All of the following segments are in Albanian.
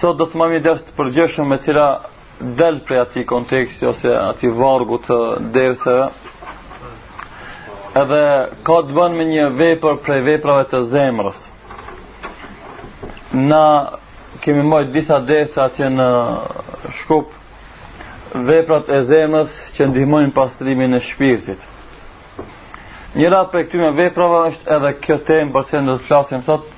Sot do të mbajmë një ders të përgjithshëm e cila del prej atij konteksti ose atij vargu të derseve edhe ka të bëjë me një vepër prej veprave të zemrës na kemi mbajt disa derse atje në Shkup veprat e zemrës që ndihmojnë pastrimin e shpirtit njëra prej këtyre veprave është edhe kjo temë për të cilën do të flasim sot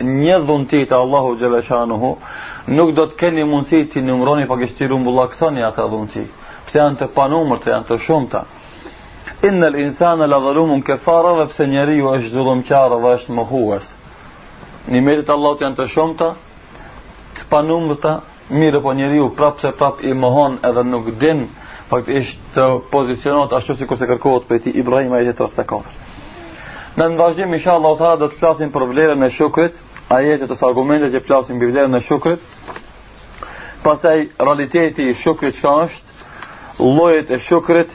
një dhunti të Allahut xheleshanuhu, nuk do të keni mundësi t'i numroni, pa le më t'i rumbullakësoni ata dhunti, pse janë të panumërta, janë të shumta. Innel insane le dhalumun keffar edhe pse njeriu është zullumqar dhe është mohues. Nimetet e Allahut janë të shumta, të panumërta, Mirëpo njeriu prap se prap i mohon edhe nuk din faktisht të pozicionohet ashtu sikurse kërkohet prej tij, Ibrahim ajeti tridhjetë e katër. Në vazhdim, inshallah tash do të flasim për vlerën e shukrit, ajetet ose argumentet që flasin për vlerën e shukrit, pasaj realiteti i shukrit çka është, llojet e shukrit,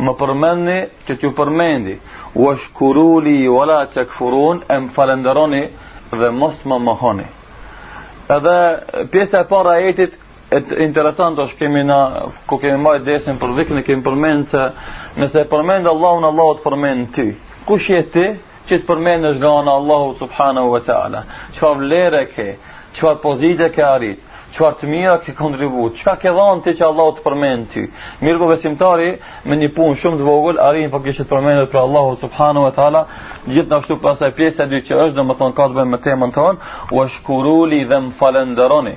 Më përmendni që t'ju përmendi. Wa shkuruli wa la takfurun, e më falënderoni dhe mos më mohoni. Edhe pjesa e parë e ajetit interesant është kemi na kur kemi mbajt dersin për dhikrin e kemi përmend se nëse përmend Allahun Allahu të përmend ty. Kush je ti? që të përmendesh nga ana e Allahut subhanahu wa taala. Çfarë vlere ke, çfarë pozite ke arrit, çfarë të mira ke kontribuar, çka ke dhënë ti që Allahu të përmend ty. Mirëpo besimtari me një punë shumë të vogël arrin që të jetë i përmendur prej Allahut subhanahu wa taala, gjithashtu pasaj pjesa e dytë që është domethënë ka të bëjë me temën tonë, wa shkuruli dhe më falënderoni.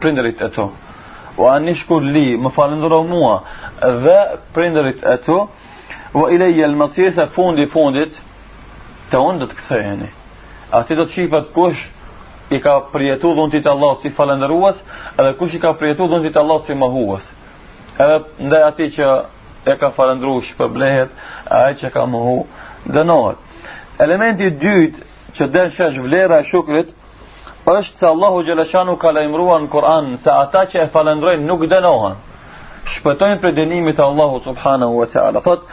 prindërit e tu. Wa anishkur li, më falëndero mua, dhe prindërit e tu, wa ilejjel mesir se fundi i fundit, te unë do të ktheheni. Aty do të shihet kush i ka përjetu dhuntitë e Allahut si falënderues, edhe kush i ka përjetu dhuntitë e Allahut si mohues. Edhe andaj ai që e ka falënderu shpërblehet, ai që ka mohu, dënohet. Elementi i dytë, që del në shesh vlera e shukrit, është se Allahu xheleshanuhu ka lajmruar në Kuran se ata që e falendrojnë nuk dënohen. Shpëtojnë prej dënimit të Allahut Subhanahu wa Ta'ala. Thotë,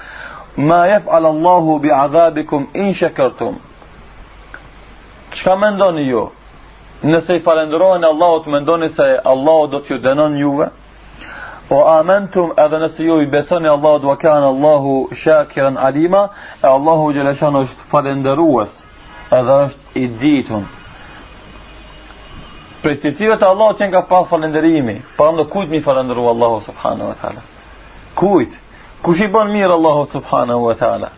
ma jef'al Allahu bi adhabikum in shekërtum. Çka mendoni ju? Nëse i falendroheni Allahut, mendoni se Allahu do t'ju dënon juve? Wa amentum edhe nëse ju i besoni Allahut wa kana Allahu shakiran alima, e Allahu xheleshanuhu është falënderues, edhe është i ditun. Prej cilësive të Allahut qenka pra falënderimi, pa mendo, kujt mi falënderu Allahu subhanahu wa taala. Kujt? Kush i bën mirë Allahut subhanahu wa taala?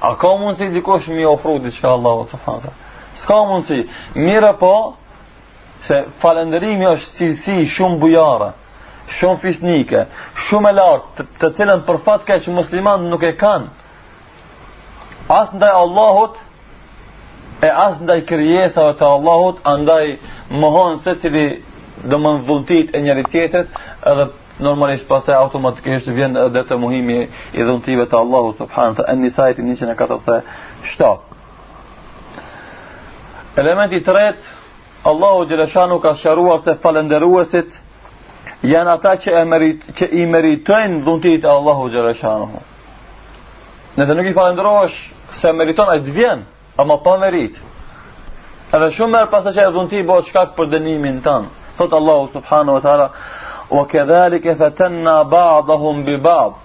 A ka mundësi dikush me i ofru diçka Allahut subhanahu wa taala? S'ka mundësi. Mirëpo, Se falëndërimi është cilësi shumë bujare, shumë fisnike, shumë e lartë, të cilën për fat keq muslimanët nuk e kanë. As ndaj Allahut e as ndaj krijesave të Allahut, andaj mohon secili dhuntitë e njëri-tjetrit edhe normalisht pastaj automatikisht vjen edhe te mohimi i dhuntive të Allahut subhanehu te Nisa ajeti 147 Elementi i tretë, Allahu Xheleshanuhu ka sqaruar se falënderuesit janë ata që, e merit, që i meritojnë dhuntitë e Allahut Xheleshanuhu. Nëse nuk i falënderohesh, s'e meriton e të vjen, ama pa meritë. Edhe shumë herë pas ajo dhunti bohet shkak për dënimin tand. Thotë Allahu subhanahu wa taala, wa kedhalike fetenna ba'dahum bi ba'd.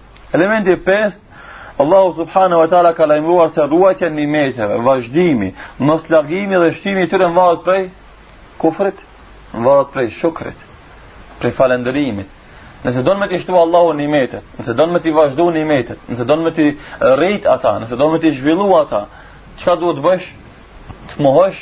Elementi i pestë Allahu subhanahu wa taala ka lajmëruar se ruajtja e nimeteve, vazhdimi, mos largimi dhe shtimi i tyre varet prej kufrit, varet prej shukrit, prej falënderimit. Nëse don me t'i shtu Allahu nimetet, nëse don me t'i vazhdu nimetet, nëse don me t'i rrit ata, nëse don me t'i zhvillu ata, çka duhet të bësh? Të mohosh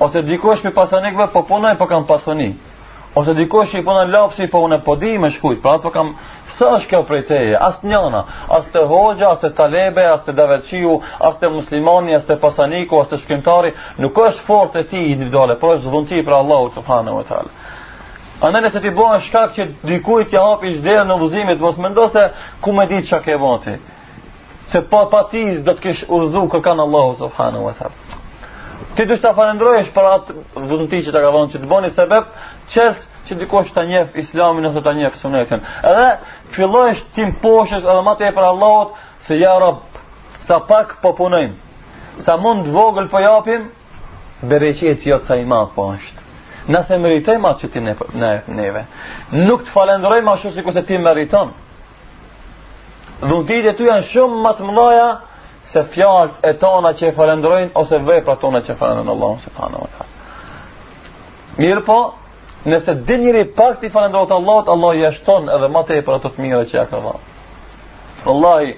Ose dikush prej pasanikëve po punoj po kam pasuri. Ose dikush që i punon lapsi po unë po di me shkrujt, pra po kam s'është kjo prej teje, as njëna, as te hoxha, as te talebe, as te davetçiu, as te muslimani, as te pasaniku, as te shkrimtari, nuk është forcë e tij individuale, por është dhunti prej Allahut subhanahu wa taala. Andaj nëse ti bëhesh shkak që dikujt t'i hapish derën e udhëzimit, mos mendo se ku me ditë çka ke bërë Se pa pa ti do të kish udhëzu kërkënd Allahu subhanahu wa taala. Ti duhet t'i falëndrohesh për atë dhunti që ta ka dhënë që të bëri sebeb çels që dikush ta njeh Islamin ose ta njeh sunetin. Edhe fillojsh t'i nënshtrohesh edhe më tepër Allahut se ja Rabb, sa pak po punojmë. Sa mund të vogël po japim, bereqeti jot sa i madh po është. Ne s'e meritojmë atë që ti na jep neve. Nuk të falënderojmë ashtu sikurse ti meriton. Dhuntitë e tua janë shumë më të mëdha se fjalët tona që e falendrojnë ose veprat tona që falendrojnë Allahun subhanahu wa taala. Mirëpo, nëse din njeri pak t'i falendrohet Allahut, Allahu ia shton edhe më tepër ato të mira që ja ka dhënë. Wallahi,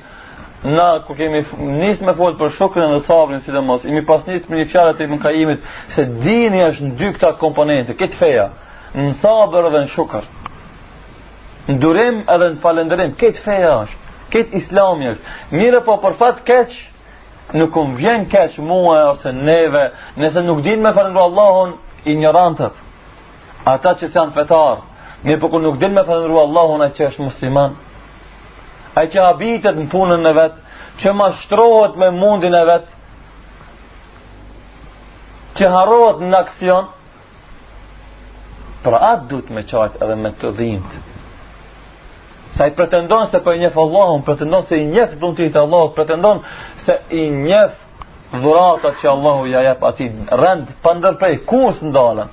na kur kemi nis me fol për shukrin e sabrin sidomos, kemi pas nis me një fjalë të Ibn Kajimit se dini është në dy këta komponente, krejt feja, në sabër dhe në shukër. Në durim edhe në falëndërim, krejt feja është, krejt islami është. Mirëpo për fat keq, nuk më vjen keq mue ose neve, nëse nuk din me falëndru Allahun, injorantët, ata që s'janë fetarë, mirëpo kur nuk din me falëndru Allahun, ai që është musliman, ai që habitet në punën e vet, që mashtrohet me mundin e vet, që harrohet në aksion, Pra atë duhet me qajtë edhe me të dhimbtë. Sa i pretendon se po e njef Allahun, pretendon se i njef dhuntitë e Allahut, pretendon se i njef dhuratat që Allahu ja jep atij rend, pa ndërpre, kurrë s'ndalen?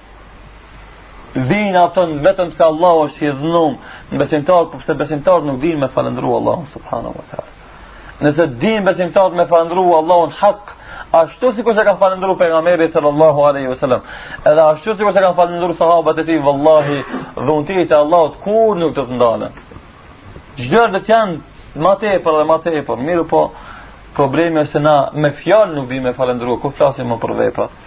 Vijnë ato vetëm se Allahu s'ia dhanun besimtarit, por se besimtari nuk din me falendru Allah subhanahu wa ta'ala. Nëse din besimtari me falendru Allahun hak, ashtu sikurse e ka falendru Pejgamberi sallallahu aleyhi wa sallam, edhe ashtu sikurse e kanë falendru sahabët e tij, vëllahi, dhuntitë e Allahut kurrë nuk do të ndalen. Gjithherë do të jenë ma tepër dhe ma tepër, mirëpo, problemi është se na me fjalë nuk dimë me falendru, ku flasim më për veprat.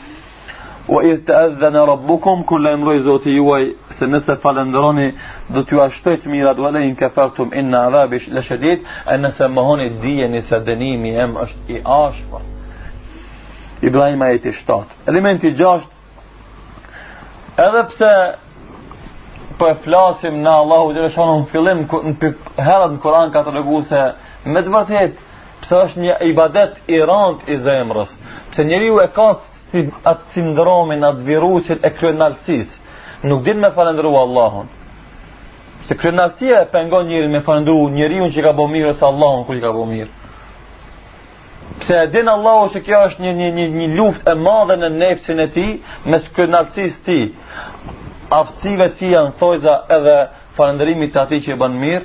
Wa idh ta'adhana rabbukum kur lajmëroi Zoti juaj se nëse falënderoni do t'jua shtoj të mirat wa la in kafartum inna azabi la shadid e nëse mohoni dijeni se dënimi im është i ashpër Ibrahim ajeti 7 elementi 6 edhe pse po e flasim në Allahu dhe shonu në fillim herët në Kur'an ka tregu se me të vërtetë Pse është një ibadet i rand i zemrës? Pse njeriu e ka si atë sindromin, atë virusin e krenalësis? Nuk din me falendru Allahun. Se kryenaltësia e pengon njerin me falendru njeriun që i ka bo mirë ose Allahun kur i ka bo mirë. Pse e din Allahu se kjo është një, një, një, një luftë e madhe në nefsin e tij, mes kryenaltësisë tij, aftësive të tija në thojza edhe falendrimit të atij që i ban mirë,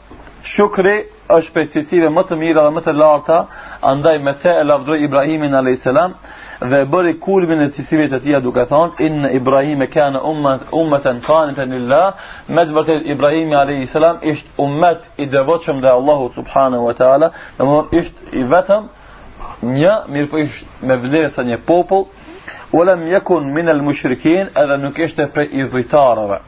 Shukri është prej cilësive më të mira dhe më të larta, andaj me te e lavdëroi Ibrahimin a.s. dhe e bëri kulmin e cilësive të tija duke thonë, inne Ibrahime kane ummeten kaniten lil-lah, me të vërtetë Ibrahimi a.s. ishte umet i devotshëm ndaj Allahut subhanahu wa ta'ala, domethonë ishte i vetëm një, mirëpo ishte me vlerë sa një popull, ue lem jeku minel mushrikin edhe nuk ishte prej idhujtarëve.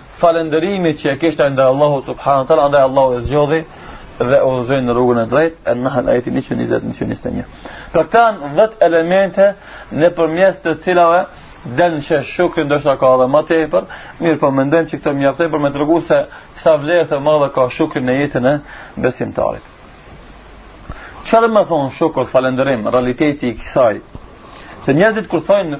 falënderimit që e kishte ndaj Allahut subhanahu teala, andaj Allahu e zgjodhi dhe e udhëzoi në rrugën e drejtë, En-Nahl ajeti 120-121. Pra këta 10 elemente nëpërmjet të cilave del që shukri ndoshta ka edhe më tepër, mirëpo mendojmë që këto mjaftojnë për me tregu se sa vlerë të madhe ka shukri në jetën e besimtarit. Ç'do me thonë shukur falënderim realiteti i kësaj? Se njerëzit kur thonë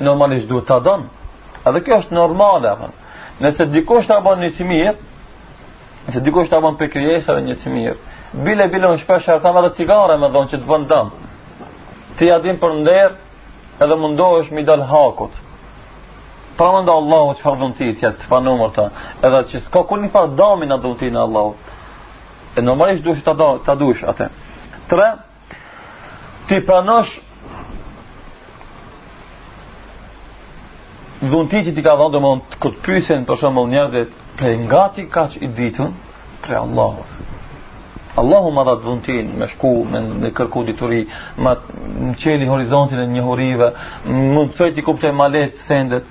Normalisht duhet ta don. Edhe kjo është normale. Nëse dikush ta bën një të mirë, nëse dikush ta bën prej krijesave një të mirë, bile bile unë shpesh e tham edhe cigare me dhonë që të bën dëm. Ti ja din për nder, edhe mundohesh mi dal hakut. Pra mendo Allahu çfarë dhuntitë e tija të panumërta Edhe që s'ka kur një farë dami në dhuntinë e Allahut E normalisht duhesh ta dush atë Tre t'i pranosh dhunti që t'i ka dhënë domethënë kur të pyesin për shembull njerëzit prej nga ti kaq i ditun prej Allahut Allahu ma dha dhuntinë me shku me, me kërku dituri ma çeli horizontin e njohurive më mundësoi t'i kuptoj ma lehtë sendet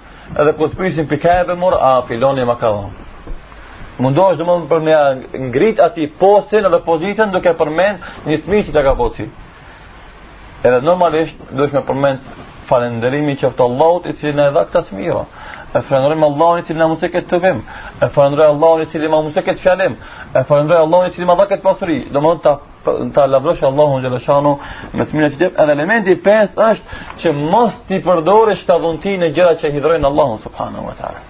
Edhe kur të pyesin prej ka e more, a filani më ka dhënë. Mundohesh domethënë për me ngrit aty postin edhe pozitën duke përmend një të mirë që ta ka bërë ty. Edhe normalisht duhet të përmend falënderimi i qoftë Allahut i cili na dha këtë të mirë. E falënderojmë Allahun i cili na mundësoi këtë tubim. E falënderojmë Allahun i cili na mundësoi këtë fjalë. E falënderojmë Allahun i cili na dha këtë pasuri. Domethënë ta ta lavdrosh Allahun xhele shanuhu me të mirën që jep edhe elementi 5 është që mos t'i përdorish këta dhunti në gjëra që hidhërojnë Allahun subhanahu wa taala.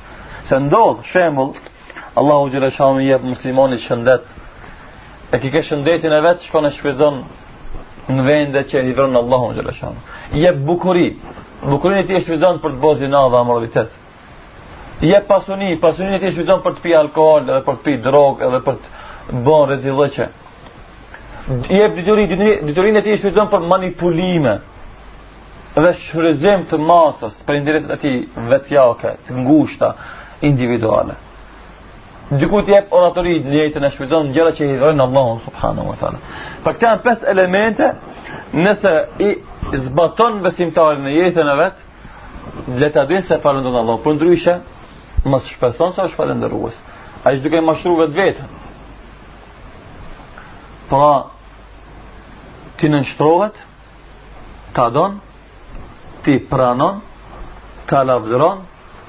Se ndodh shembull Allahu xhele shanuhu i jep muslimanit shëndet. E ky shëndetin e vet shkon e shfrytëzon në vende që hidhëron Allahun xhele shanuhu. I jep bukuri. Bukurinë e tij e shfrytëzon për të bo zina dhe amoralitet. I jep pasuni, pasuninë e tij e shfrytëzon për të pi alkool, edhe për të pi drogë, edhe për të bërë rezillëqe. I jep dituri, diturinë e tij e shfrytëzon për manipulime dhe shfrytëzim të masës për interesat e tij vetjake, të ngushta, individuale. Dikujt i jep oratori, të njëjtën e shfrytëzon në gjëra që hidhërojnë Allahun subhanahu wa taala. Pra këta pesë elemente, nëse i zbaton besimtari në jetën e vet, le ta dinë se falënderon Allahun, përndryshe, mos të shpreson se është falënderues. Ai është duke mashtru vetveten. Pra, t'i nënshtrohet, ta don, t'i pranon, ta lavdron,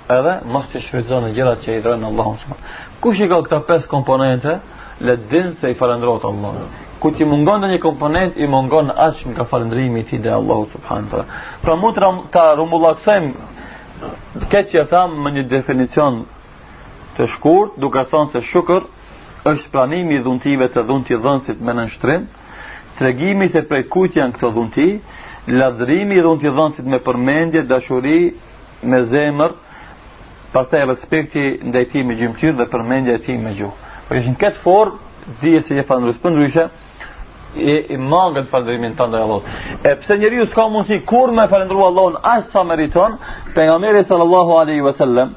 Edhe mos t'i shfrytëzon në gjërat që hidhërojnë Allahun subhanahu. Kush i ka këta pesë komponente, le ta din se i falënderohet Allahut. Kujt i mungon ndonjë komponent, i mungon aq nga falënderimi i tij te Allahu subhanahu taala. Pra mund ta rumbullakësojmë këtë që e thamë me një definicion të shkurt, duke thënë se shukër është pranimi i dhuntive të dhuntidhënësit me nënshtrim, tregimi se prej kujt janë këto dhunti, lavdërimi i dhuntidhënësit me përmendje, dashuri, me zemër, pastaj respekti ndaj tij me gjymtyrë dhe përmendja e tij me gjuhë. Po qe në këtë formë dhije se je falënderues, përndryshe e ke mangët falënderimin tënd ndaj Allahut. E pse njeriu s'ka mundësi, kurrë me falënderu Allahun ashtu sa meriton, pejgamberi sallallahu aleyhi ve sellem,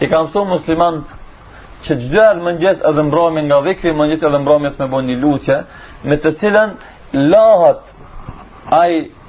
i ka mësu muslimanët që çdoherë mëngjes edhe mbrëmje nga dhikri i mëngjesit edhe mbrëmjes me bo një lutje, me të cilën lahet ai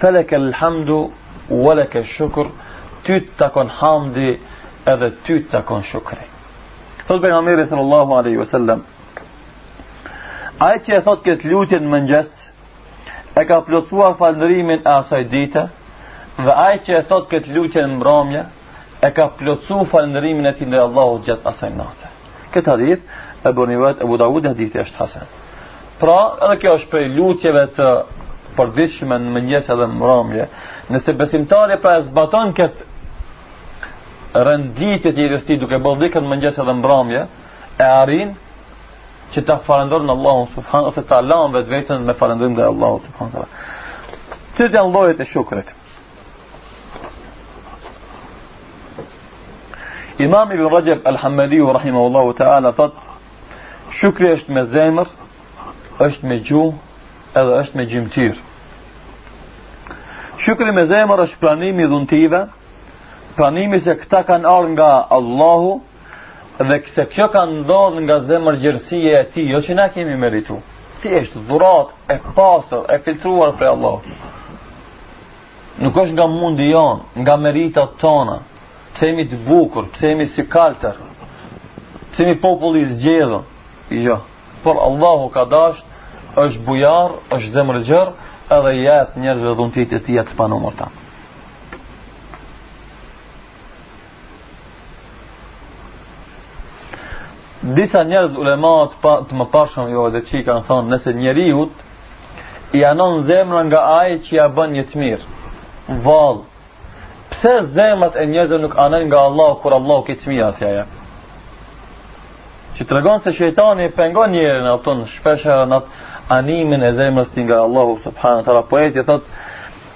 Fe lekel hamdu, we leke shukr, ty të takon hamdi edhe ty të takon shukri. Thot Pejgamberi sallallahu aleyhi ve sellem, ai që e thot këtë lutje në mëngjes, e ka plotësuar falëndërimin e asaj dite, dhe ai që e thot këtë lutje në mbramje, e ka plotësuar falëndërimin e tij ndaj Allahut gjatë asaj nate. Këtë hadith e bën rivajet Abu Dawud hadithi është hasan. Pra, edhe kjo është prej lutjeve të përditshme në mëngjes edhe në mbrëmje. Nëse besimtari pra e zbaton këtë renditje të jetës së tij duke bërë dhikër në mëngjes edhe mbrëmje, e arrin që ta falënderojë Allahun subhanehu we teala vetëm me falënderim ndaj Allahut subhanehu we teala. Tri janë llojet e shukrit. Imam Ibn Rajab Al-Hanbeliu rahimahullahu ta'ala thot Shukri është me zemër, është me gjuhë, edhe është me gjymtyrë. Shukri me zemër është pranimi i dhuntive, pranimi se këta kanë ardh nga Allahu dhe se kjo ka ndodh nga zemërgjerësia e tij, jo që na kemi meritu. Ti është dhuratë e pastër, e filtruar prej Allahut. Nuk është nga mundi jonë, nga meritat tona. Pse jemi të bukur, pse jemi sykaltër, pse jemi populli i zgjedhun. Jo, por Allahu ka dasht, është bujar, është zemërgjerë, edhe i jep njerëzve dhuntitë e tija të panumërta. Disa njerëz ulemat pra, të mëparshëm jo edhe që i kanë thonë nëse njeriut i anon zemra nga ai që ia bën një të mirë. Vallë, pse zemrat e njerëzve nuk anojnë nga Allahu kur Allahu ke të mira atje ja. Që tregon se shejtani pengon njerin ato në shpesh herë në animin e zemrës së tij nga Allahu subhanahu wa taala. Poeti thotë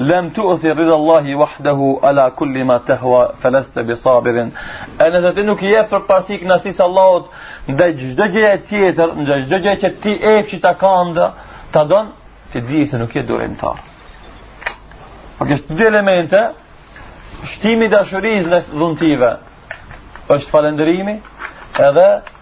Lem tu'thir ridha Allahi wahdahu ala kulli ma tehwa feleste bi sabirin. E nëse ti nuk i jep përparësi kënaqësisë së Allahut, ndaj çdo gjëje tjetër, ndaj çdo gjëje që ti e që ta kanda, ta don, ti dije se nuk je durimtar. Pra këto dy elemente, shtimi i dashurisë dhe dhuntive, është falendërimi, edhe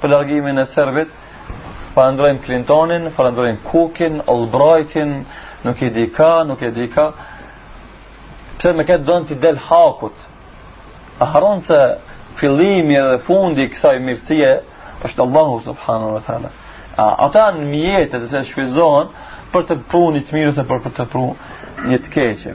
për largimin e serbit, falëndrojmë Clintonin, falëndrojmë Cookin, Albrightin, nuk e di ka, nuk e di ka. Pse me këtë don t'i del hakut? A haron se fillimi dhe fundi i kësaj mirësie është Allahu subhanahu wa taala. Ata janë mjete dhe shfrytëzohen për të pru një të mirë ose për të pru një të keqe.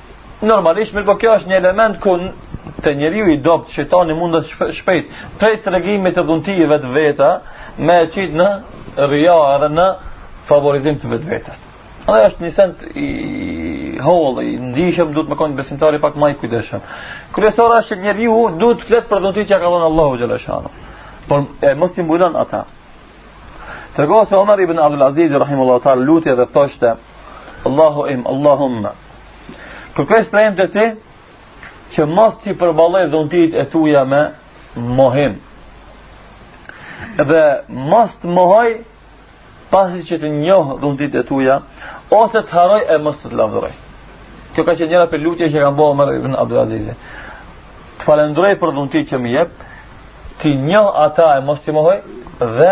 normalisht mirë po kjo është një element ku te njeriu i dobët shejtani mund të shpejton prej tregimit të dhuntive të veta me e qitë në rija edhe në favorizim të vetvetes edhe është një send i hollë i ndjeshëm duhet me konë besimtari pak ma i kujdesshëm kryesora është që njeriu duhet të flet për dhuntitë që ka dhënë Allahu xheleshanuhu pra e mos t'i mbulon ata Tregohet se Omer ibn Abdul Aziz, rahimullahu ta'ala, lutej dhe thoshte, Allahu im, Allahumma. Kërkoj strehim te ti që mos t'i përballoj dhuntitë e tuja me mohim. Dhe mos të mohoj pasi që të njoh dhuntitë e tuja ose të harroj e mos të lavdëroj. Kjo ka qenë njëra prej lutjeve që ka bo Omer ibn Abdul Azizi. Të falënderoj për dhuntitë që më jep, t'i njoh ata e mos t'i mohoj dhe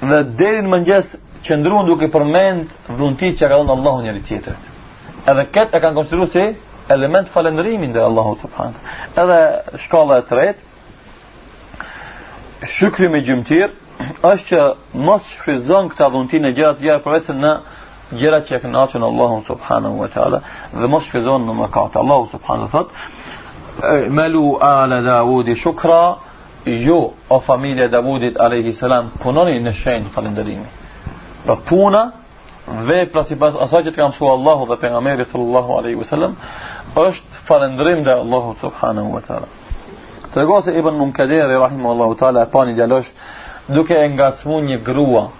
Dhe deri në mëngjes qëndruan duke përmend dhuntitë që ia ka dhënë Allahu njëri tjetrit. Edhe këtë e kanë konsideruar si element falënderimi ndaj Allahut subhanuhu. Edhe shkalla e tretë shukri me gjymtyrë është që mos shfrytëzon këta dhunti në gjëra tjera përveç se në gjërat që e kënaqin Allahun subhanahu wa taala dhe mos shfrytëzon në mëkate. Allahu subhanahu thot: "I'malu ala Dawudi shukra" Ju, o familje e Davudit a.s. punoni në shenjë të falënderimi. Pra puna, vepra sipas asaj që të ka mësu Allahu dhe pejgamberi sallallahu a.s. është falënderim ndaj Allahut subhanahu wa ta'ala. Tregohet se Ibn Munkederi, rahimehullahu ta'ala, e pa një djalosh, duke e ngacmu një grua,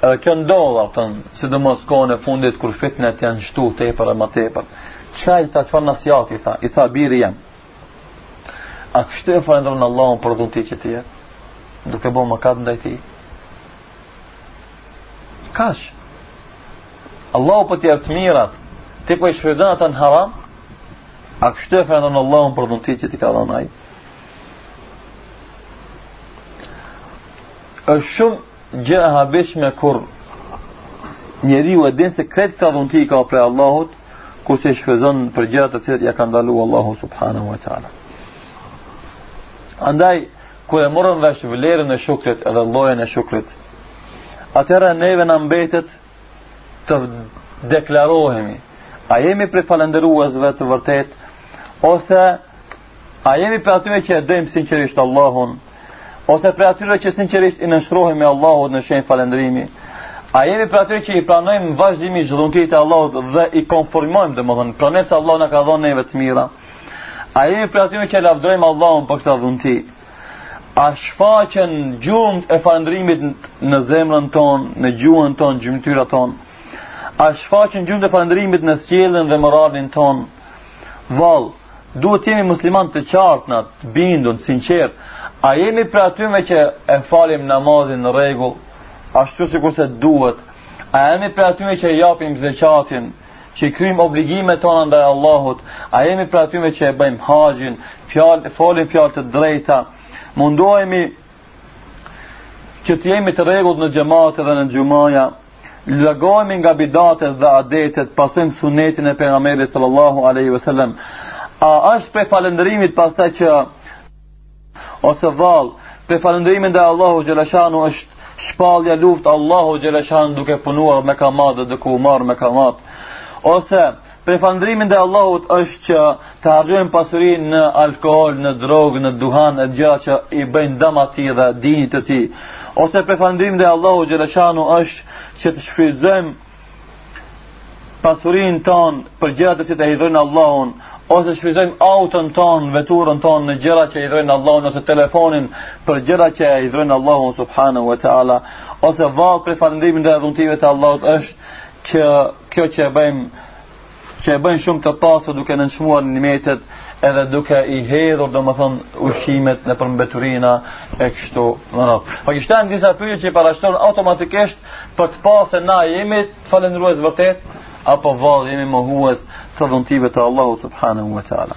Edhe kjo ndodh, thashë, sidomos kohën e fundit kur fitnet janë shtu tepër e më tepër. Ça i tha çfarë nasihati, tha, i tha biri jem. A kështu e falënderon Allahun për dhunti që t'i jep? Duke bo mëkate ndaj tij? Kash. Allahu po t'i jep të mirat, ti po i shfrytëzon ata në haram, a kështu e falënderon Allahun për dhunti që t'i ka dhënë ai? është shumë gjë e habitshme kur njeriu e din se krejt këta dhunti i ka prej Allahut, kurse i shfrytëzon për gjëra të cilat ia ka ndalu Allahu subhanahu wa ta'ala. Andaj, kur e morëm vesh vlerën e shukrit edhe llojet e shukrit, atëhera neve na mbetet të deklarohemi, a jemi prej falënderuesve të vërtetë, ose A jemi prej atyre që e dojmë sinqerisht Allahun, ose prej atyre që sinqerisht i nënshtrohemi Allahut në shenjë falënderimi? A jemi prej atyre që i pranojmë vazhdimisht dhuntitë e Allahut dhe i konfirmojmë domethënë, pranojmë se Allahu na ka dhënë neve të mira? A jemi prej atyre që e lavdërojmë Allahun për këta dhunti? A shfaqen gjurmët e falënderimit në zemrën tonë, në gjuhën tonë, gjymtyrët tona? A shfaqen gjurmët e falënderimit në sjelljen dhe moralin tonë? Vallë, Duhet të jemi muslimanë të qartë, të bindun, të sinqertë. A jemi prej atyre që e falim namazin në rregull, ashtu sikurse duhet. A jemi prej atyre që e japim zeqatin, që i kryejmë obligimet tona ndaj Allahut. A jemi prej atyre që e bëjmë haxhin, fjall, folim fjalë të drejta. Mundohemi që të jemi të rregullt në xhemate dhe në xhumaja, Largohemi nga bidatet dhe adetet, pasojmë sunetin e Pejgamberit sallallahu alaihi wasallam. A është prej falënderimit pastaj që ose vallë prej falënderimit ndaj Allahu xheleshanuhu është shpallja luftë Allahu xheleshanuhu duke punuar me kamatë dhe duke u marrë me kamatë ose Prej falënderimit ndaj Allahut është që të harxhojmë pasurinë në alkool, në drogë, në duhan e gjëra që i bëjnë dëm atij dhe dinit të tij. Ose prej falënderimit ndaj Allahut xheleshanuhu është që të shfrytëzojmë pasurinë tonë për gjërat që e hidhërojnë Allahun, ose shfrytëzojmë auton tonë, veturën tonë në gjëra që hidhërojnë Allahun ose telefonin për gjëra që hidhërojnë Allahun subhanahu wa taala, ose vallë prej falënderimit ndaj dhuntive të Allahut është Që kjo që e bëjmë që e bëjnë shumë të pasur duke nënçmuar nimetet edhe duke i hedhur domethënë ushqimet nëpër mbeturina e kështu me radhë po këto janë disa pyetje që i parashtron automatikisht për të parë se a jemi falënderues vërtet apo vallë jemi mohues të dhuntive të Allahut subhanahu wa ta'ala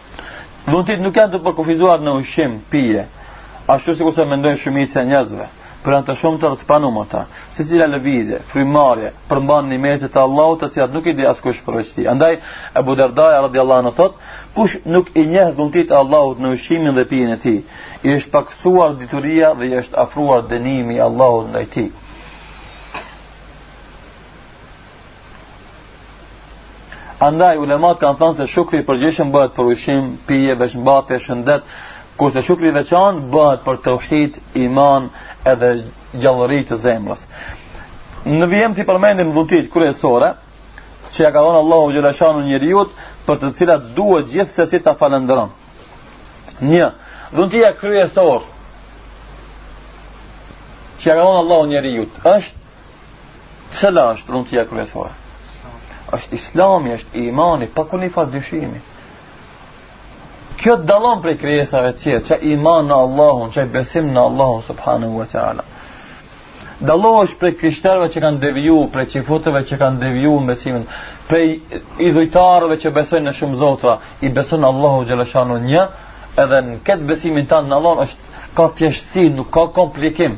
Dhuntitë nuk janë të përkufizuara në ushqim, pije, ashtu sikurse mendojnë shumica e njerëzve, por janë të shumta dhe të panumërta, secila lëvizje, frymëmarrje, përmban nimetet të Allahut të cilat nuk i di askush përveç tij. Andaj, Ebu Derdaja radiallahu anhu thotë, kush nuk i njeh dhuntitë e Allahut në ushqimin dhe pijen e tij, i është pakësuar dituria dhe i është afruar dënimi i Allahut ndaj tij. Andaj ulematë kanë thënë se shukri i përgjithshëm bëhet për ushqim, pije, veshmbathje, shëndet, kurse shukri i veçantë bëhet për tauhid, iman edhe gjallëri të zemrës. Në vijim t'i përmendim dhuntitë kryesore që ia ka dhënë Allahu xheleshanuhu njeriut për të cilat duhet gjithsesi ta falënderojë. 1. Dhuntia kryesore që ia ka dhënë Allahu njeriut është Cila është dhuntia kryesore? është islami, është imani, pa kurrnjëfarë dyshimi. Kjo të dallon prej krijesave tjera, qaj iman në Allahun, qaj besim në Allahun, subhanahu wa ta'ala. Dallohesh prej krishterëve që kanë deviju, prej çifutëve që kanë deviju në besimin, prej idhujtarëve që besojnë në shumë zotra, i beson Allahut xheleshanuhu një, edhe në këtë besimin tanë në Allahun është ka thjeshtësi, nuk ka komplikim.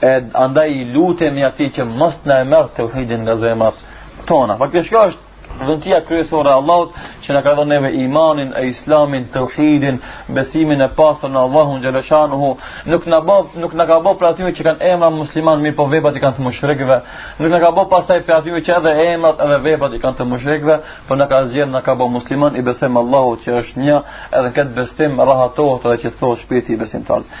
e andaj i lutemi atij që mos na e merr tauhidin nga zemrat tona. Pra kjo është dhuntia kryesore e Allahut që na ka dhënë neve imanin e islamin, tauhidin, besimin e pastër në Allahun xhaleshanuhu, nuk na bë nuk na ka bë prej atyre që kanë emra musliman, mirëpo veprat i kanë të mushrikëve. Nuk na ka bë pastaj prej atyre që edhe emrat edhe veprat i kanë të mushrikëve, por na ka zgjedh na ka bë musliman i besojmë Allahut që është një, edhe këtë besim rahatohet edhe qetësohet shpirti i besimtarit.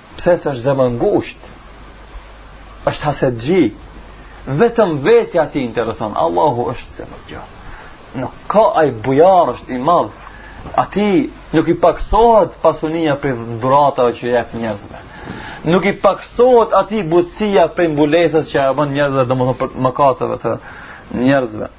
Pse? Se është zemërngusht, është hasetçi, vetëm vetja atij intereson, Allahu është zemërgjon. Nuk ka ai bujar është i madh, atij nuk i paksohet pasunia prej dhuratave që jep njerëzve. Nuk i paksohet atij butësia prej mbulesës që u bën njerëzve, domethonë prej mëkateve të njerëzve.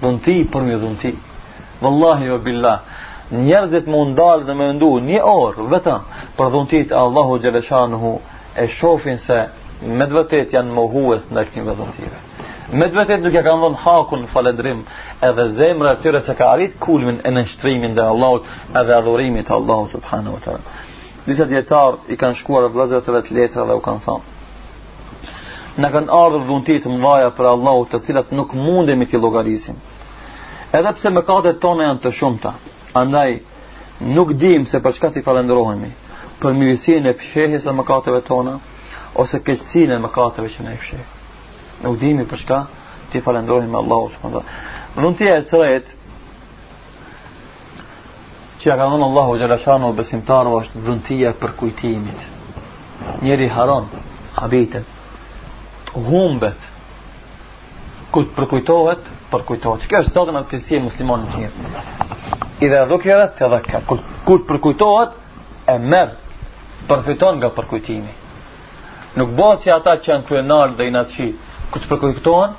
Dhunti përmbi dhunti. Vallahi ve billah, njerëzit me u ndalë dhe me mendu një orë vetëm për dhuntit e Allahut xheleshanuhu e shofin se me të vërtet janë mohues të këtyre dhuntive. Me të vërtet nuk e kanë dhënë hakun në falendrim edhe zemra e tyre s'e ka arrit kulmin e nënshtrimit ndaj Allahut edhe adhurimit Allahut Subhanahu Disa dijetarë u kanë shkruar vllazërve të vet letra dhe u kanë thanë. na kanë ardhur dhunti të mëdhaja prej Allahut të cilat nuk mundemi t'i llogarisim. Edhe pse mëkatet tona janë të shumta, andaj nuk dim se për çka t'i falendrohemi, për mirësin e fshehjes e mëkateve tona, ose keqësin e mëkateve që na i fsheh. Nuk dimi për çka t'i falendrohemi Allahut subhanahu. Dhuntia e tretë, që ia ka dhënë Allahu xheleshanuhu besimtarit është dhuntia e përkujtimit njeri harron habitet humbet kur përkujtohet përkujtohet që kjo është zotën atë cilësi e muslimanit të njërë idha dhukkira tedhekker, kur përkujtohet e merr përfiton nga përkujtimi nuk bëhet si ata që janë krenar dhe inatçi kur përkujtohen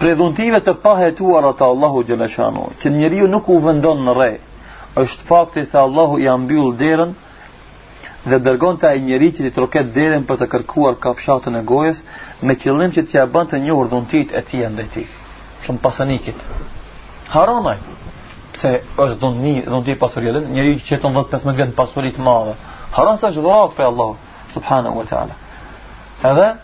Prej dhuntive të pahetuara të Allahut xheleshanuhu, që njeriu nuk u vendon në re, është fakti se Allahu ia mbyll derën dhe dërgon te ai njeri që t'i troket derën për të kërkuar kafshatën e gojës, me qëllim që t'ia bën të njohër dhuntit e tij ndaj tij, shumë pasanikë harrojnë se është dhunti, dhunti pasuria, lind njeri që jeton 15 vjet në pasuri të madhe, harron se është dhuratë prej Allahut, subhanahu wa ta'ala. Edhe,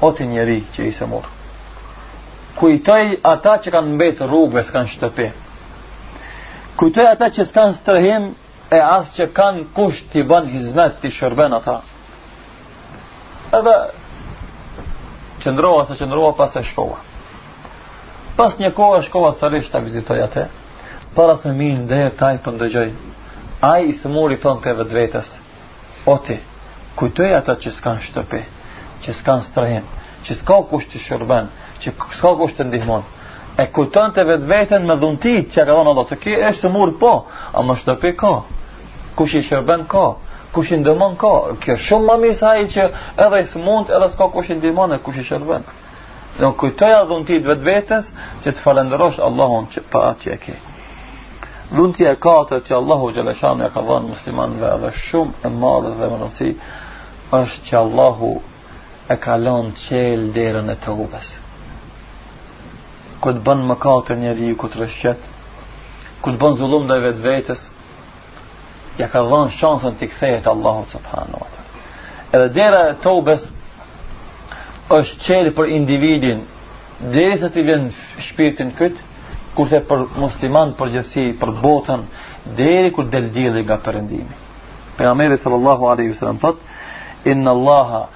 O ti njeri që i sëmurë kujtoj ata që kanë mbet rrugëve s'kanë shtëpi kujtoj ata që s'kanë strehim E as që kanë kush t'i ban hizmet t'i shërben ata Edhe qëndrova sa qëndrova mandej shkova Pas një kohe shkova sërish ta vizitoj atë Para se me hy te ai po ndëgjoj Ai i sëmuri i thonte vetvetes O ti, kujtoj ata që s'kanë shtëpi, që s'kanë strehim, që s'ka kush të shërben, që s'ka kush të ndihmon. E kujtonte vetveten me dhuntitë që ia ka dhon Allahu, se ky është i sëmurë po, ama shtëpi ka, kush i shërben ka, kush i ndihmon ka, kjo shumë ma mirë se ai që edhe i smund, edhe s'ka kush i ndihmon e kush i shërben. Dhe kujtoja dhuntitë vetvetes që të falendërosh Allahun për atë që e ke. Dhunti e katërt që Allahu xhele shanuhu ua ka dhënë muslimanve dhe shumë e madhe dhe me rëndësi është që Allahu e ka lonë qelë derën e teubes. Kur të bën mëkate njeriu, kur të rrëshqet, kur të bën zullum ndaj vetvetes, ia ka dhënë shansën t'i kthehet Allahut subhanahu wa taala. Edhe dera e teubes është çelë për individin derisa t'i vjen shpirti në fyt, kurse për musliman në përgjithësi për botën deri kur del dielli nga perëndimi. Pejgamberi sallallahu alaihi wasallam thotë inna Allaha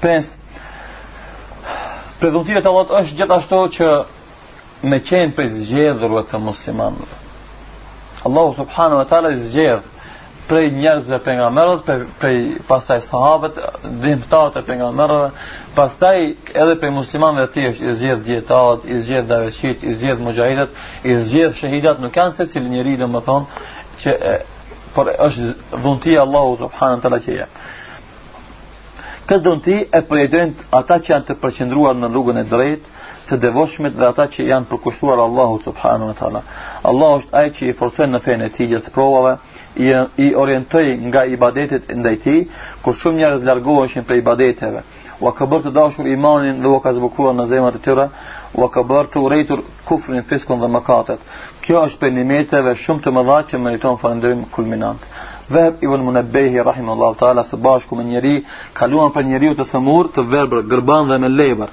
Prej nimeteve të Allahut është gjithashtu që me qenë prej të zgjedhurve të muslimanëve. Allahu subhanahu wa taala i zgjedh prej njerëzve pejgamberët, prej, prej pastaj sahabët, ndihmëtarët e pejgamberëve, pastaj edhe prej muslimanve të tjerë, i zgjedh dijetarët, i zgjedh davetçitë, i zgjedh muxhahidët, i zgjedh shehidët, nuk janë secili njeri domethënë, që e, por është dhunti e Allahut subhanahu wa taala që e jep. Këtë dhunti e përjetojnë ata që janë të përqendruar në rrugën e drejtë, të devotshmit dhe ata që i janë përkushtuar Allahut subhanahu wa taala. Allahu është ai që i forcon në fenë e tij gjatë sprovave, i, i orientoi nga ibadetet ndaj tij, kur shumë njerëz largoheshin prej ibadeteve. Ua ka bërë të dashur imanin dhe ua ka zbukuruar në zemrat e tyre, ua ka bërë të urrejtur kufrin, fiskun dhe mëkatet. Kjo është prej nimeteve shumë të mëdha që meriton falënderim kulminant. Vehb ibn Munabbehi rahimahullahu taala së bashku me një njeri kaluan pranë një njeriu të sëmurë të verbër, gërban dhe me lebër.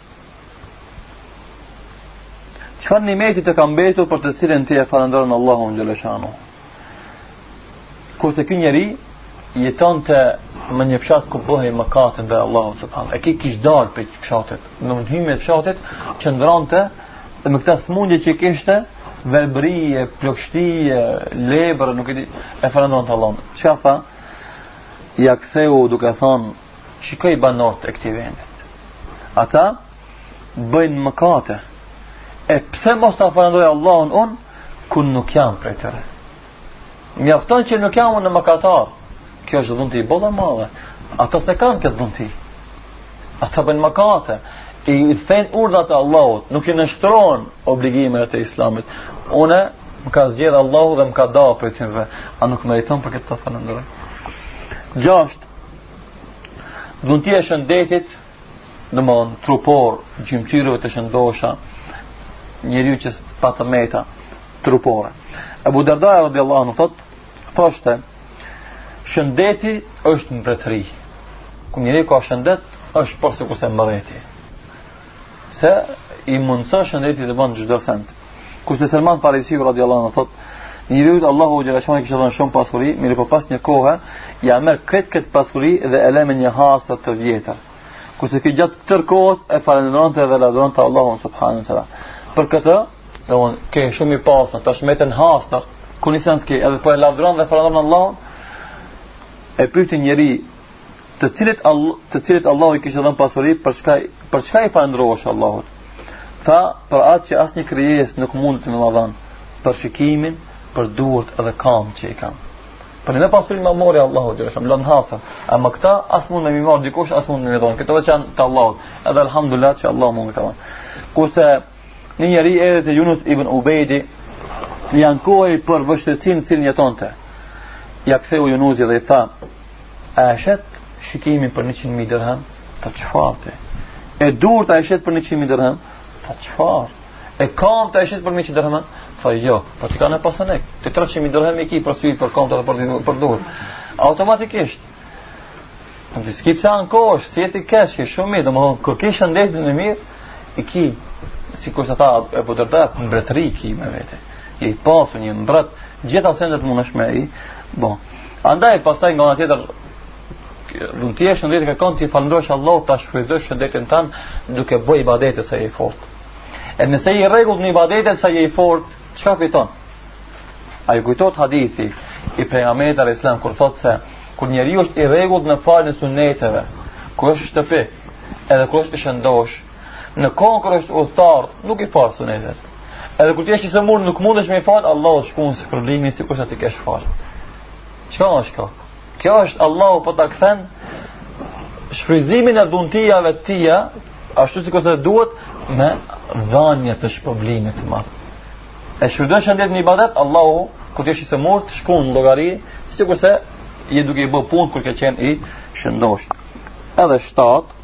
Çfarë nimeti të ka mbetur për të cilën ti e falënderon Allahun xhaleshanu? Kurse ky njeri jetonte në një fshat ku bëhej mëkat ndaj Allahut subhanallahu. E ky kish dal prej fshatit. Në ndihmë të fshatit qëndronte dhe me këto smundje që kishte verbri e plokshti e lebër nuk e di e falënderon Allahun. Çfarë tha? Ja ktheu duke thonë Shikoj banorët e këtij vendi. Ata bëjnë mëkate. E pse mos ta falënderoj Allahun unë kur nuk jam prej tyre? Mjafton që nuk jam unë mëkatar. Kjo është dhunti boll e madhe. Ata s'e kanë këtë dhunti. Ata bëjnë mëkate i thejnë urdhat e Allahut, nuk i nënshtrohen obligimeve të Islamit. Unë më ka zgjedh Allahu dhe më ka da prej tyre. A nuk meriton për këtë ta falënderoj? Gjashtë, Dhuntia e shëndetit, domethënë trupor, gjymtyrëve të shëndosha, njeriu që është pa të meta trupore. Ebu Derda radiallahu anhu thot, thoshte, shëndeti është mbretëri. Kur njeriu ka shëndet, është për sikurse mbretëri. se i mundëson shëndeti të bëjë çdo send. Kurse Selman Farisiu, radiallahu anhu thotë, njërit Allahu xhaleshanu i kishte dhënë shumë pasuri, mirëpo pas një kohe, ja merr krejt këtë pasuri dhe e le me një hasër të vjetër. Kurse ky gjatë tërë kohës e falënderonte dhe lavdëronte Allahun subhanehu teala. Për këtë, dhe unë, ke shumë i pasun, tash met një hasër, kurrnjë send s'ke edhe po e lavdëron dhe falënderon Allahun e pyti njëri të cilit të cilit Allahu i kishte dhënë pasuri për çka për çka i falëndrohesh Allahut. Tha për atë që asnjë krijesë nuk mund të ma dhënë për shikimin, për duart dhe kamët që i kam. Pra pasurinë ma mori Allahu dhe veç më la një hasër. Ama këto as mund m'i morr dikush as mund m'i dhon. Këto veç janë të Allahut. Edhe alhamdulillah që Allahu m'i ka dhonë. Kurse një njeri erdhi te Junus ibn Ubejdi i ankohej për vështirësinë që jetonte. Ja ktheu Junusi dhe i tha, A e shet shikimin për 100.000 dërhem? Tha: Çfarë? E durt a i shet për 100.000 dërhem? Tha: Çfarë? E kamt a i shet për 100.000 dërhem? Tha jo, po ti kanë pasanik. Ti 300.000 dërhem i ki për sy, për kamt dhe për, për dur. Automatikisht. Ti s'ki pse ankohesh, s'je ti keq, je shumë mirë, domethonë, kur ki shëndetin e mirë, i ki, sikurse tha Ebu Derda, mbretëri i ki me vete. I pasu një mbret, gjitha sendet munesh me i bo, Andaj pastaj nga ana tjetër duhet edhe kërkohet t'i falënderohesh Allahut ta shfrytëzosh shëndetin tan duke bo ibadete sa je i fort. E nëse je i rregullt në ibadete sa je i fort, çka fiton? A ju kujtohet hadithi i pejgamberit alejhi selam kur thotë se kur njeriu është i rregullt në faljen e sunneteve, kur është n'shtëpi, edhe kur është i shëndosh, Në kohën kur është udhëtar, nuk i fal sunetet. Edhe kur ti je i sëmurë, nuk mundesh me i fal, Allahu të shkrun shpërblimin sikurse t'i kesh fal. Çka është kjo? Kjo është Allahu po ta kthen shfryzimin e dhuntijave të tija, ashtu sikurse duhet me dhanje të shpërblimit të madh. E shfryzon shëndetin në ibadet, Allahu kur ti je i sëmurë, të shkrun në llogari, sikurse je duke i bë punë kur ke qenë i shëndosh. Edhe shtatë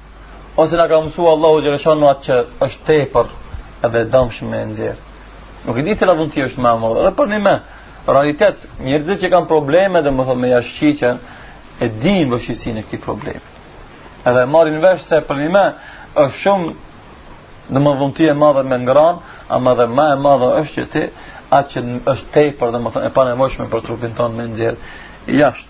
ose na ka mësuar Allahu xhaleshanu atë që është tepër edhe e dëmshme me nxjerr. Nuk e di cila dhunti është më e madhe, edhe për një realitet, njerëzit që kanë probleme domethënë me jashtëqitje e dinë vështirësinë e këtij problemi. Edhe marrin vesh se për një është shumë një dhunti e madhe me ngran, ama edhe ma e madhe është që ti, atë që është tepër domethënë e panevojshme për trupin tonë me nxjerr jashtë.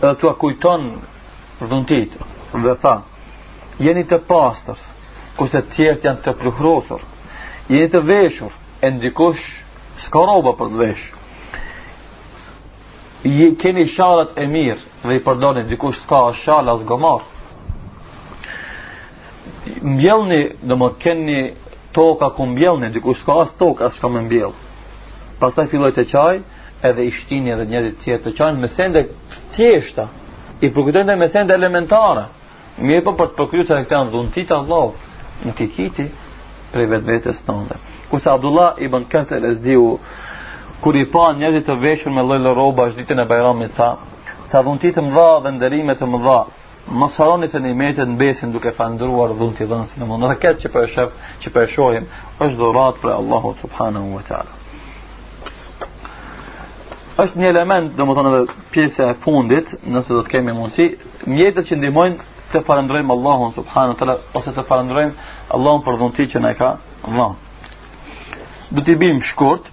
dhe t'i kujton dhuntitë dhe tha jeni të pastër kurse të tjerët janë të pluhrosur jeni të veshur e dikush s'ka rroba për të vesh i keni shalat e mirë dhe i përdoni dikush s'ka shal as gomar mbjellni domethënë keni toka ku mbjellni dikush s'ka as tokë as ka me mbjell pastaj filloi të qajë edhe i shtini edhe njerëzit tjerë të qajnë me sende të thjeshta i përkujton edhe me sende elementare mirëpo për t'i përkujtu se këta janë dhuntitë e Allahut nuk i keni prej vetvetes tënde kurse Abdullah ibn Kurt el-Ezdiu kur i pa njerëzit të veshur me lloj-lloj rrobash ditën e bajramit tha sa dhunti të mëdha dhe nderime të mëdha Mos harroni se nimetet mbesin duke falënderuar dhuntidhënësin el-Mun'im. Edhe këtë që po e shoh, që po e shohim, është dhuratë prej Allahut subhanahu wa taala. Është një element, domethënë edhe pjesa e fundit, nëse do të kemi mundësi, mjetet që ndihmojnë të falënderojmë Allahun subhanahu wa taala ose të falënderojmë Allahun për dhuntitë që na ka dhënë. Do t'i bim shkurt,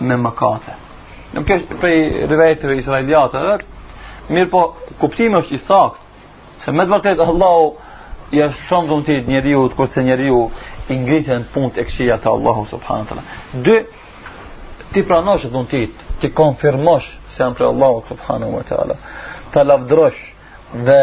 me mëkate. Një është prej rivajeteve israilijate, mirëpo kuptimi është i saktë, se me të vërtetë Allahu ia lëshon dhuntitë njeriut, kurse njeriut i ngriten punë të këqija te Allahu subhanahu wa taala. Dy t'i pranosh dhuntitë t'i konfirmosh se janë prej Allahut subhanahu wa taala. Ta lavdërosh dhe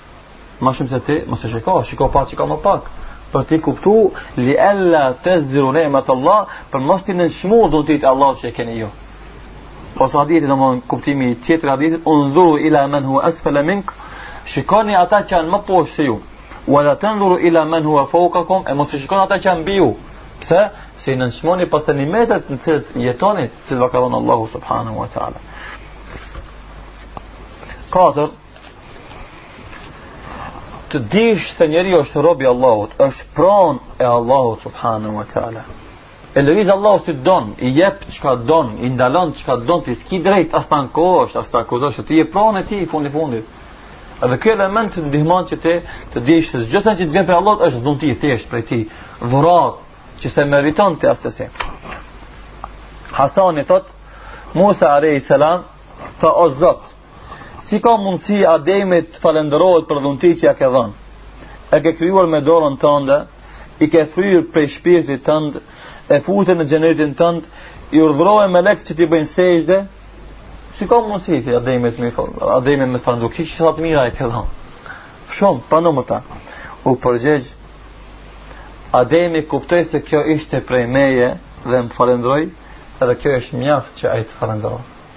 Ma shumë se ti, mos e shiko, shiko atë që ka më pak. Për t'i kuptu, li ella tezderu ni'mete Allah, për mos t'i nënçmu dhuntitë e Allahut që i keni ju. Pas hadithit, domethënë kuptimi tjetër i hadithit, undhuru ila men hu esfele minkum, shikoni ata që janë më poshë se ju. Wa la tanzuru ila man huwa fawqakum, e mos shikoni ata që janë mbi ju. Pse? Se i nënçmoni pastaj nimetet në të cilat jetoni, të cilat ka dhënë Allahu subhanahu wa taala. Katër, Të dish se njeri është rob i Allahut, është pron e Allahut subhanahu wa ta'ala. E lëviz Allahu si don, i jep çka don, i ndalon çka don, ti s'ki drejt, as t'ankohsh, as t'akuzosh, ti je pron e tij, fundi fundit. Edhe ky element të ndihmon që ti të dish se gjithçka që të vjen prej Allahut është dhunti thjesht prej tij, dhurat që s'e meriton ti assesi. Hasani thot, Musa a.s. tha o zotë, Si ka mundësi Ademi të falendërohet për dhunti që ia ke dhënë? E ke krijuar me dorën tënde, i ke fryrë prej shpirtit tënd, e fute në xhenetin tënd, i urdhërove melekët që t'i bëjnë sexhde. Si ka mundësi ty Ademi me t'fal? Ademi me t'u falendëru, kaq sa të mira i ke dhënë. Shumë panumërta. U përgjigj Ademi kuptoi se kjo ishte prej meje dhe më falendroi, edhe kjo është mjaft që ai të falendrohet.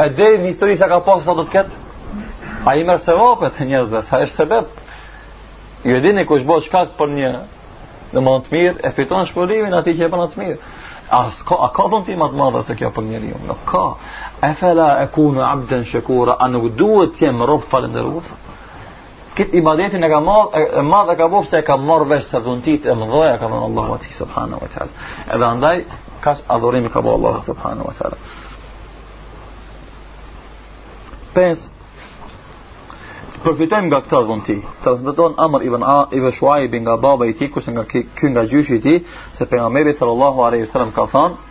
E deri në histori sa ka pasë sa do të ketë? Ai merr sevapet e njerëzve, sa është sebep. Ju e dini kush bëhet shkak për një të mirë, e fiton shpërblimin e atij që e punon të mirën. A, ka, a ka dhunti më të madhe se kjo për njeriun? Nuk ka. Efela ekunu abden shekura, a nuk duhet të jemë robë falenderuar? Këtë ibadetin e ka marrë, e madh e ka bërë se e ka marrë vesh se dhuntit e mëdha i ka nga Allahu subhanahu wa taala. Edhe andaj kaq adhurim i ka bërë Allahut subhanahu wa taala. Pes përfitojmë nga këtë dhunti. Transmeton Amr ibn A ibn Shuaib nga baba i tij, kurse nga ky nga gjyshi i tij, se pejgamberi sallallahu alaihi wasallam ka thënë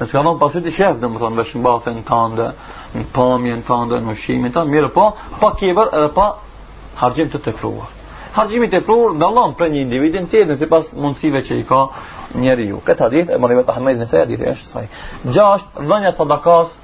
Siç kam thonë pasit i shef, domethonë, veshmbathjen tande, në pamjen tande, në ushqimin tand, mirëpo, pa kibër edhe pa harxhim të tepruar. Harxhimi i tepruar dallon prej një individi në tjetrin, sipas mundësive që i ka njeriu. Këtë hadith, e mori vetë Ahmed, Nesai, hadithi është sahih. Gjasht, dhënia e sadakas,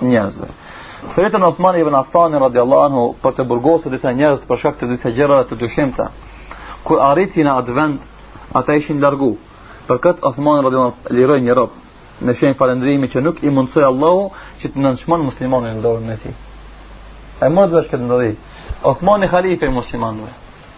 njerëzve. E thirrën Osman ibn Affan radiallahu anhu për të burgosur disa njerëz për shkak të disa gjërave të dyshimta. Kur arriti në atë vend, ata ishin largu. Për këtë Osman radiallahu anhu liroi një rob në shenjë falëndrimi që nuk ia mundsoi Allahu që të nënçmon muslimanin në dorën e tij. E madhështore kjo ndodhi. Osmani halife i muslimanëve.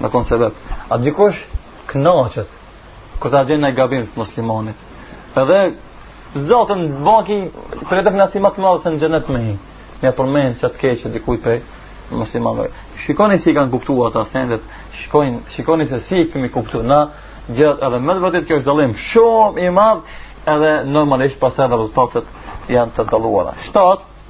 me konë sebep. E dikush kënaqet kur ta gjen ni gabim të muslimanit. Edhe zotni e ki për të kënaqësi më të madhe se në xhenet me hi. Me përmend çat të keqe të dikujt prej muslimanëve. Shikoni si i kanë kuptuar ata sendet, shikoni, shikoni se si i kemi kuptuar na gjërat edhe me të vërtet kjo është dallim shumë i madh edhe normalisht pastaj edhe rezultatet janë të dalluara. 7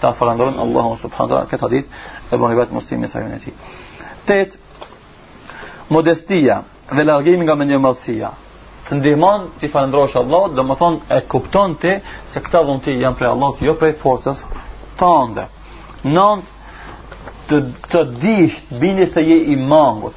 ta falënderon Allahun subhanahu wa taala këtë hadith e bën vetë Muslimi në Sahihun e tij. Tetë modestia dhe largimi nga mendjemadhësia të ndihmon t'i falëndrosh Allahut, domethënë e kupton ti se këta dhunti janë prej Allahut, jo prej forcës tënde. Nëntë të kesh bindjen se je i mangut,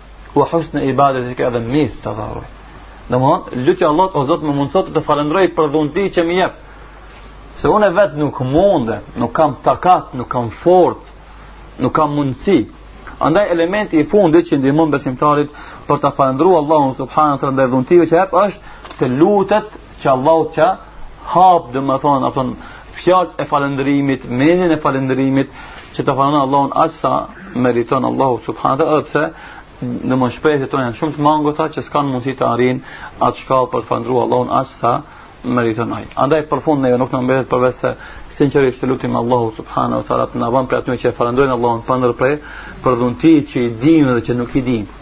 wa husn ibadatik edhe me istighfar. Domethën, lute Allahun o Zot më mundëso të të falënderoj për dhunti që më jep. Se unë vet nuk mundem, nuk kam takat, nuk kam forcë, nuk kam mundësi. Andaj elementi i fundit që i ndihmon besimtarit për të falëndruar Allahun subhanehu te ndaj dhuntive që jep është të lutet që Allahu t'ia hap domethënë, apo, fjallë e falendrimit, mendjen e falendrimit, që ta falendron Allahun aq sa meriton Allahu subhanët, edhe pse ne mundësitë tona janë shumë të mangëta që s'kanë mundësi të arrin atë shkallë për të falendru Allahun aq sa meriton ai. Andaj për fund neve nuk na mbetet përveç se sinqerisht të lutim Allahu subhanahu wa taala të na bën prej atyre që falendrojnë Allahun pa ndërpre për dhunti që i dimë dhe që nuk i dimë.